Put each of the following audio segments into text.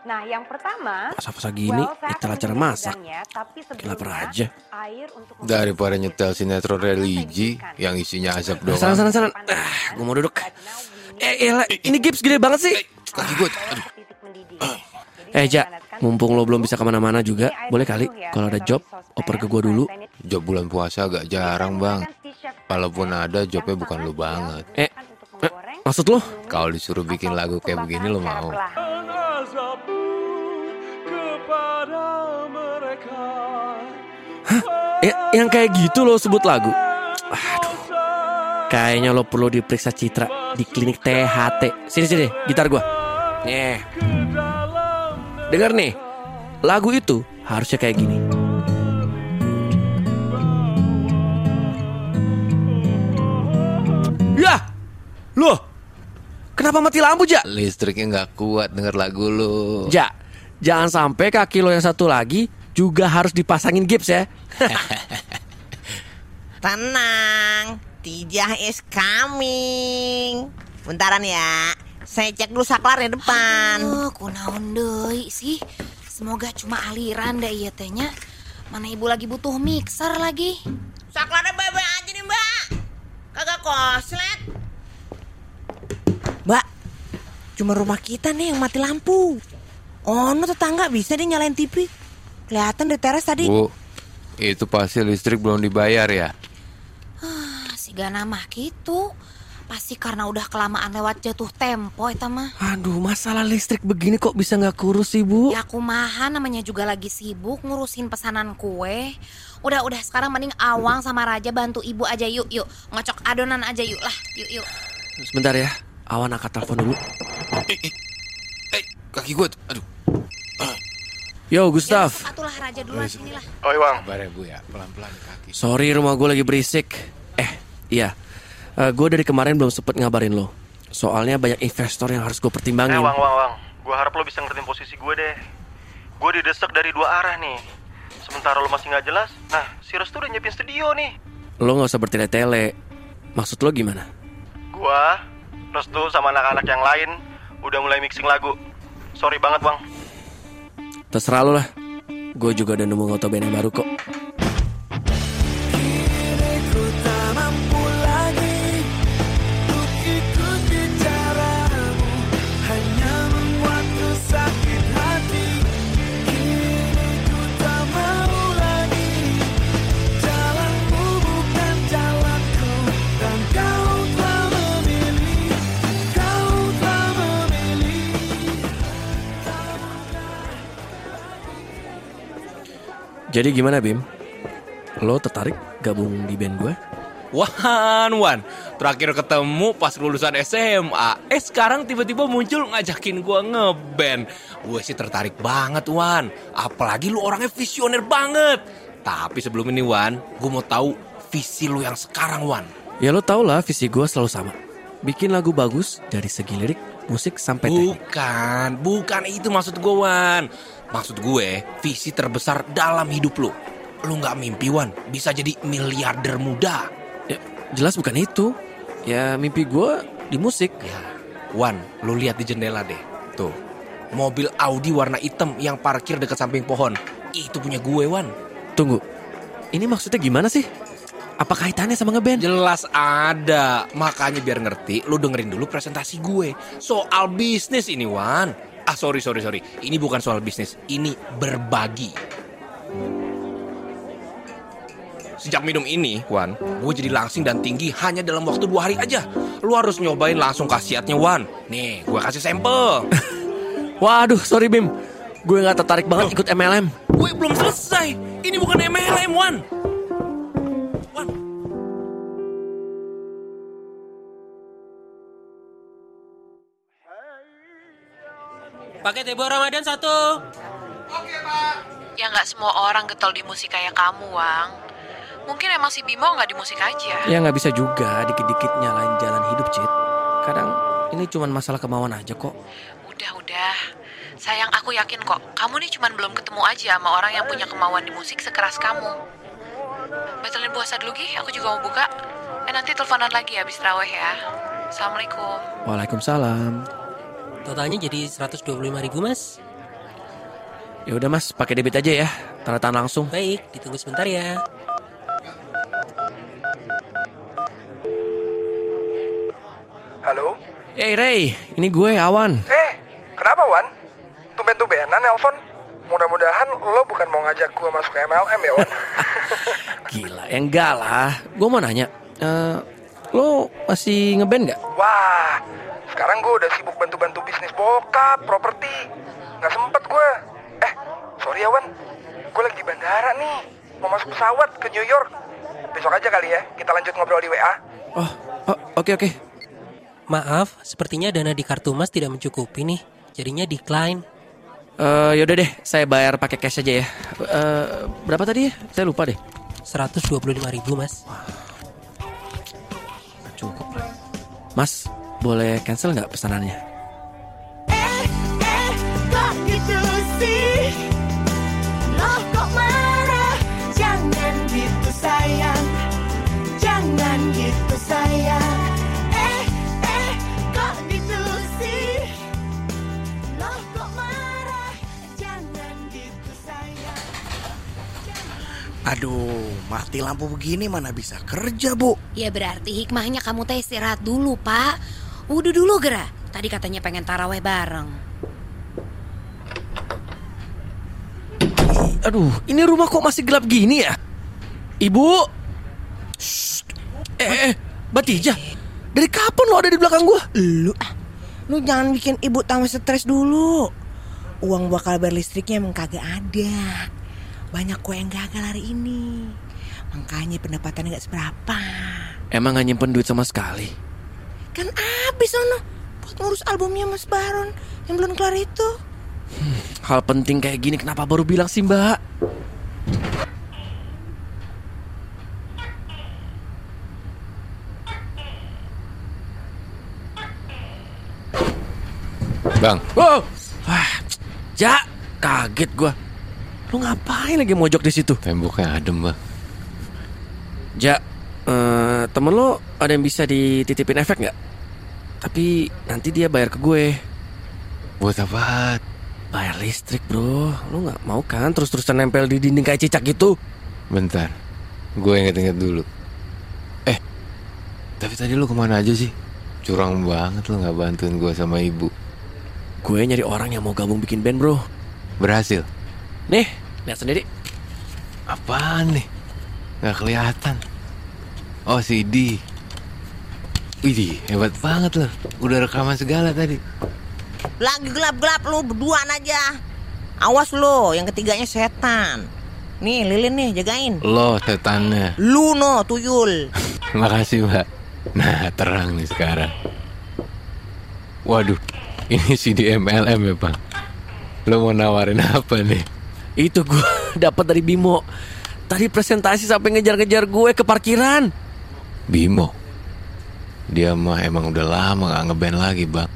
Nah, yang pertama, Puasa-puasa gini, well, nyetel acara masak. pedangnya, tapi Kayak lapar sebelumnya, aja. air untuk Daripada nyetel sinetron religi yang isinya azab doang. Sana, sana, sana. Ah, gue mau duduk. Eh, elah, ini gips gede banget sih. Kaki gue, aduh. Eh, Ja, mumpung lo belum bisa ke mana-mana juga, boleh kali kalau ada job, oper ke gue dulu. Job bulan puasa agak jarang bang. Walaupun ada, jobnya bukan lu banget. Eh, eh, maksud lo? Kalau disuruh bikin lagu kayak begini lo mau? Ya, yang kayak gitu lo sebut lagu. Aduh. Kayaknya lo perlu diperiksa citra di klinik THT. Sini sini, gitar gua. Nih. Dengar nih. Lagu itu harusnya kayak gini. Kenapa mati lampu, Ja? Listriknya nggak kuat denger lagu lu. Ja, jangan sampai kaki lo yang satu lagi juga harus dipasangin gips ya. Tenang, Tijah is coming. Bentaran ya, saya cek dulu saklarnya depan. Aduh, kunaon deui sih. Semoga cuma aliran dah iya tehnya. Mana ibu lagi butuh mixer lagi. Saklarnya bebe aja nih mbak, kagak koslet. Mbak, cuma rumah kita nih yang mati lampu. Oh, no tetangga bisa deh nyalain TV. Kelihatan di teras tadi. Bu, itu pasti listrik belum dibayar ya? Ah, si Gana mah gitu. Pasti karena udah kelamaan lewat jatuh tempo eta mah. Aduh, masalah listrik begini kok bisa nggak kurus sih, Bu? Ya kumaha namanya juga lagi sibuk ngurusin pesanan kue. Udah udah sekarang mending Awang sama Raja bantu ibu aja yuk yuk. Ngocok adonan aja yuk lah yuk yuk. Sebentar ya. Awan angkat telepon dulu. Eh, kaki gue, aduh. Yo, Ya, Gustaf. masuk atulah Raja duluan sini lah. Oi Wang, Sabar ya bu ya, pelan-pelan kaki. Sorry, rumah gue lagi berisik. Eh, iya. gue dari kemarin belum sempet ngabarin lo. Soalnya banyak investor yang harus gue eh pertimbangin. Wang Wang Wang, gue harap lo bisa ngertiin posisi gue deh. Gue didesak dari dua arah nih. Sementara lo masih nggak jelas, nah si Restu udah nyiapin studio nih. Lo nggak usah bertele-tele. Maksud lo gimana? Gue, Restu sama anak-anak yang lain udah mulai mixing lagu. Sorry banget Bang. Terserah lo lah. Gue juga udah nemu ngoto band yang baru kok. Jadi gimana Bim? Lo tertarik gabung di band gue? Wan, Wan, terakhir ketemu pas lulusan SMA. Eh sekarang tiba-tiba muncul ngajakin gua ngeband. Gue sih tertarik banget, Wan. Apalagi lu orangnya visioner banget. Tapi sebelum ini, Wan, gue mau tahu visi lu yang sekarang, Wan. Ya lo tau lah visi gue selalu sama. Bikin lagu bagus dari segi lirik, musik sampai teknik. Bukan, bukan itu maksud gue, Wan. Maksud gue, visi terbesar dalam hidup lu. Lu nggak mimpi, Wan, bisa jadi miliarder muda. Ya, jelas bukan itu. Ya mimpi gue di musik. Ya, Wan, lu lihat di jendela deh. Tuh, mobil Audi warna hitam yang parkir dekat samping pohon. Itu punya gue, Wan. Tunggu, ini maksudnya gimana sih? Apa kaitannya sama ngeband? Jelas ada. Makanya biar ngerti, lu dengerin dulu presentasi gue. Soal bisnis ini, Wan. Ah, sorry, sorry, sorry. Ini bukan soal bisnis. Ini berbagi. Sejak minum ini, Wan, gue jadi langsing dan tinggi hanya dalam waktu dua hari aja. Lu harus nyobain langsung khasiatnya, Wan. Nih, gue kasih sampel. Waduh, sorry Bim. Gue nggak tertarik banget ikut MLM. Gue belum selesai. Ini bukan MLM, Wan. Wan. Pakai tebo Ramadan satu. Ya nggak semua orang getol di musik kayak kamu, Wang. Mungkin emang si Bimo nggak di musik aja. Ya nggak bisa juga dikit-dikit nyalain jalan hidup, Cit. Kadang ini cuma masalah kemauan aja kok. Udah, udah. Sayang, aku yakin kok. Kamu nih cuma belum ketemu aja sama orang yang punya kemauan di musik sekeras kamu. Batalin puasa dulu, Gi. Aku juga mau buka. Eh, nanti teleponan lagi habis terawih ya. Assalamualaikum. Waalaikumsalam. Totalnya jadi 125 ribu mas. Ya udah mas, pakai debit aja ya. Tanda tangan langsung. Baik, ditunggu sebentar ya. Halo? Hey Ray, ini gue Awan. Eh, kenapa Wan? Tumben-tumbenan nelpon. Mudah-mudahan lo bukan mau ngajak gue masuk ke MLM ya Wan? Gila, ya enggak lah. Gue mau nanya, eh, lo masih ngeband nggak? Wah, sekarang gue udah sibuk bantu-bantu bisnis bokap, properti. Nggak sempet gue. Eh, sorry ya Wan. Gue lagi di bandara nih. Mau masuk pesawat ke New York. Besok aja kali ya, kita lanjut ngobrol di WA. Oh, oh, oke oke. Maaf, sepertinya dana di kartu Mas tidak mencukupi nih. Jadinya decline. Eh, yaudah deh, saya bayar pakai cash aja ya. Eh, berapa tadi ya? Saya lupa deh. 125 ribu Mas. Cukup lah. Mas, boleh cancel nggak pesanannya? Kok gitu sih? Loh kok marah? Jangan gitu sayang Jangan gitu sayang Eh, eh, kok gitu sih? Loh kok marah? Jangan gitu sayang Aduh, mati lampu begini mana bisa kerja, Bu? Ya berarti hikmahnya kamu teh istirahat dulu, Pak. Udah dulu, Gera. Tadi katanya pengen taraweh bareng. Aduh, ini rumah kok masih gelap gini ya? Ibu? Shh. Eh, eh, eh, Batijah. Dari kapan lo ada di belakang gua? Lu ah, lu jangan bikin ibu tambah stres dulu. Uang bakal bayar listriknya emang kagak ada. Banyak kue yang gagal hari ini. Makanya pendapatannya nggak seberapa. Emang gak nyimpen duit sama sekali? Kan abis ono buat ngurus albumnya Mas Baron yang belum kelar itu. Hal penting kayak gini kenapa baru bilang sih mbak? Bang, Wow, wah, ja, kaget gua. Lu ngapain lagi mojok di situ? temboknya adem bang. Ja, eh, temen lo ada yang bisa dititipin efek nggak? Tapi nanti dia bayar ke gue. Buat apaan? Bayar listrik bro, lu nggak mau kan terus-terusan nempel di dinding kayak cicak gitu? Bentar, gue inget-inget dulu. Eh, tapi tadi lu ke mana aja sih? Curang banget lu nggak bantuin gue sama ibu. Gue nyari orang yang mau gabung bikin band bro. Berhasil? Nih, lihat sendiri. Apaan nih? Nggak kelihatan. Oh, CD. Widih, hebat banget loh. Udah rekaman segala tadi. Lagi gelap-gelap lu berduaan aja. Awas lo, yang ketiganya setan. Nih, lilin nih, jagain. Lo setannya. Lu no, tuyul. Makasih mbak Nah terang nih sekarang Waduh Ini CD MLM ya bang Lo mau nawarin apa nih Itu gue dapat dari Bimo. Tadi presentasi sampai ngejar-ngejar gue ke parkiran. Bimo Dia mah emang udah lama gak ngeband lagi bang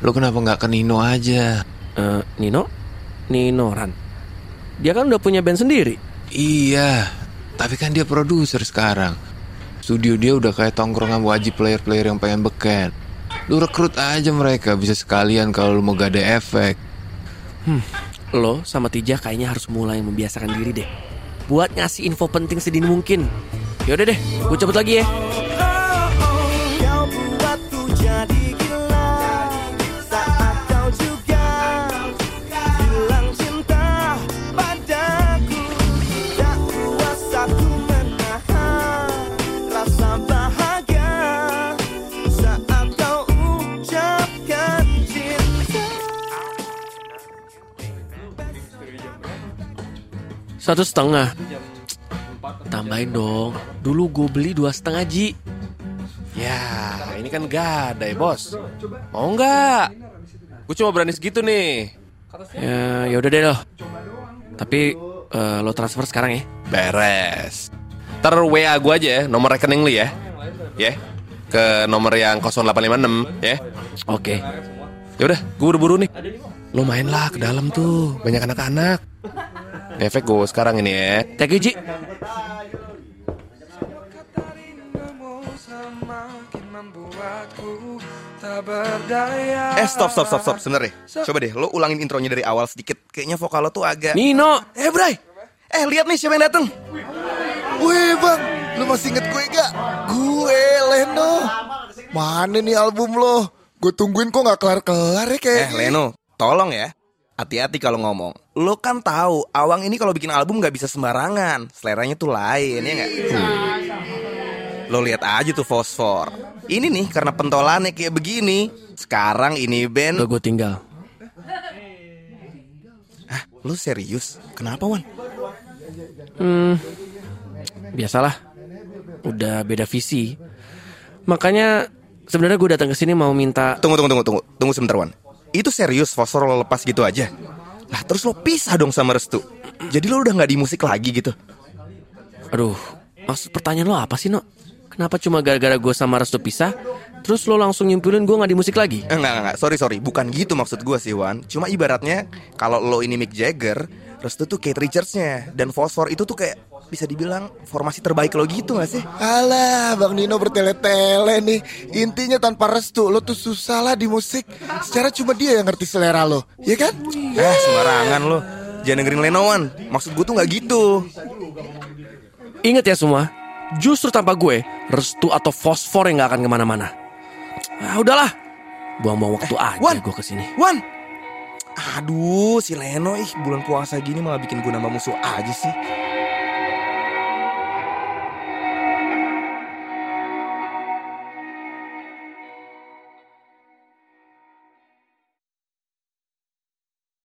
Lo kenapa gak ke Nino aja Eh, Nino? Nino Ran. Dia kan udah punya band sendiri. Iya Tapi kan dia produser sekarang Studio dia udah kayak tongkrongan wajib player-player yang pengen beken Lu rekrut aja mereka Bisa sekalian kalau lu mau gak ada efek Lo sama Tija kayaknya harus mulai membiasakan diri deh. Buat ngasih info penting sedini mungkin. Yaudah deh, gue cabut lagi ya. Satu setengah. Tambahin dong. Dulu gue beli dua setengah ji. Ya, ini kan gadai, bos. Mau nggak? Gue cuma berani segitu nih. Ya, yaudah deh lo. Tapi eh, lo transfer sekarang ya. Beres. Ntar WA gue aja ya, nomor rekening lu ya. Ya. Ke nomor yang 0856 ya. Oke. Ya udah, gue buru-buru nih. Lo main lah ke dalam tuh, banyak anak-anak. Efek gue sekarang ini ya. Thank you Ji. Eh stop stop stop stop sebentar deh. Coba deh lo ulangin intronya dari awal sedikit. Kayaknya vokal lo tuh agak Nino. Eh Bray. Eh lihat nih siapa yang datang. Wih bang, lu masih inget gue gak? Gue Leno. Mana nih album lo? Gue tungguin kok gak kelar-kelar ya kayak. Eh Leno, tolong ya. Hati-hati kalau ngomong. Lo kan tahu, Awang ini kalau bikin album nggak bisa sembarangan. Seleranya tuh lain ya nggak? Lo lihat aja tuh fosfor. Ini nih karena pentolannya kayak begini. Sekarang ini band. Udah gue tinggal. Ah, lo serius? Kenapa Wan? Hmm, biasalah. Udah beda visi. Makanya sebenarnya gue datang ke sini mau minta. Tunggu tunggu tunggu tunggu tunggu sebentar Wan. Itu serius fosfor lo lepas gitu aja? Lah terus lo pisah dong sama Restu. Jadi lo udah nggak di musik lagi gitu? Aduh, maksud pertanyaan lo apa sih, No? Kenapa cuma gara-gara gue sama Restu pisah, terus lo langsung nyimpulin gue nggak di musik lagi? Eh, Enggak, enggak, enggak, sorry, sorry Bukan gitu maksud gue sih, Wan Cuma ibaratnya Kalau lo ini Mick Jagger Restu tuh Kate Richards-nya Dan Fosfor itu tuh kayak Bisa dibilang formasi terbaik lo gitu gak sih? Alah, Bang Nino bertele-tele nih. Intinya tanpa restu, lo tuh susah lah di musik. Secara cuma dia yang ngerti selera lo, ya kan? Eh, sembarangan lo Jangan dengerin Leno, Wan Maksud gue tuh gak gitu Ingat ya semua, justru tanpa gue, Restu atau Fosfor yang nggak akan ke mana-mana. Ah, udahlah, buang-buang waktu aja Wan. gue ke sini. Wan Aduh, si Leno ih bulan puasa gini malah bikin gue nambah musuh aja sih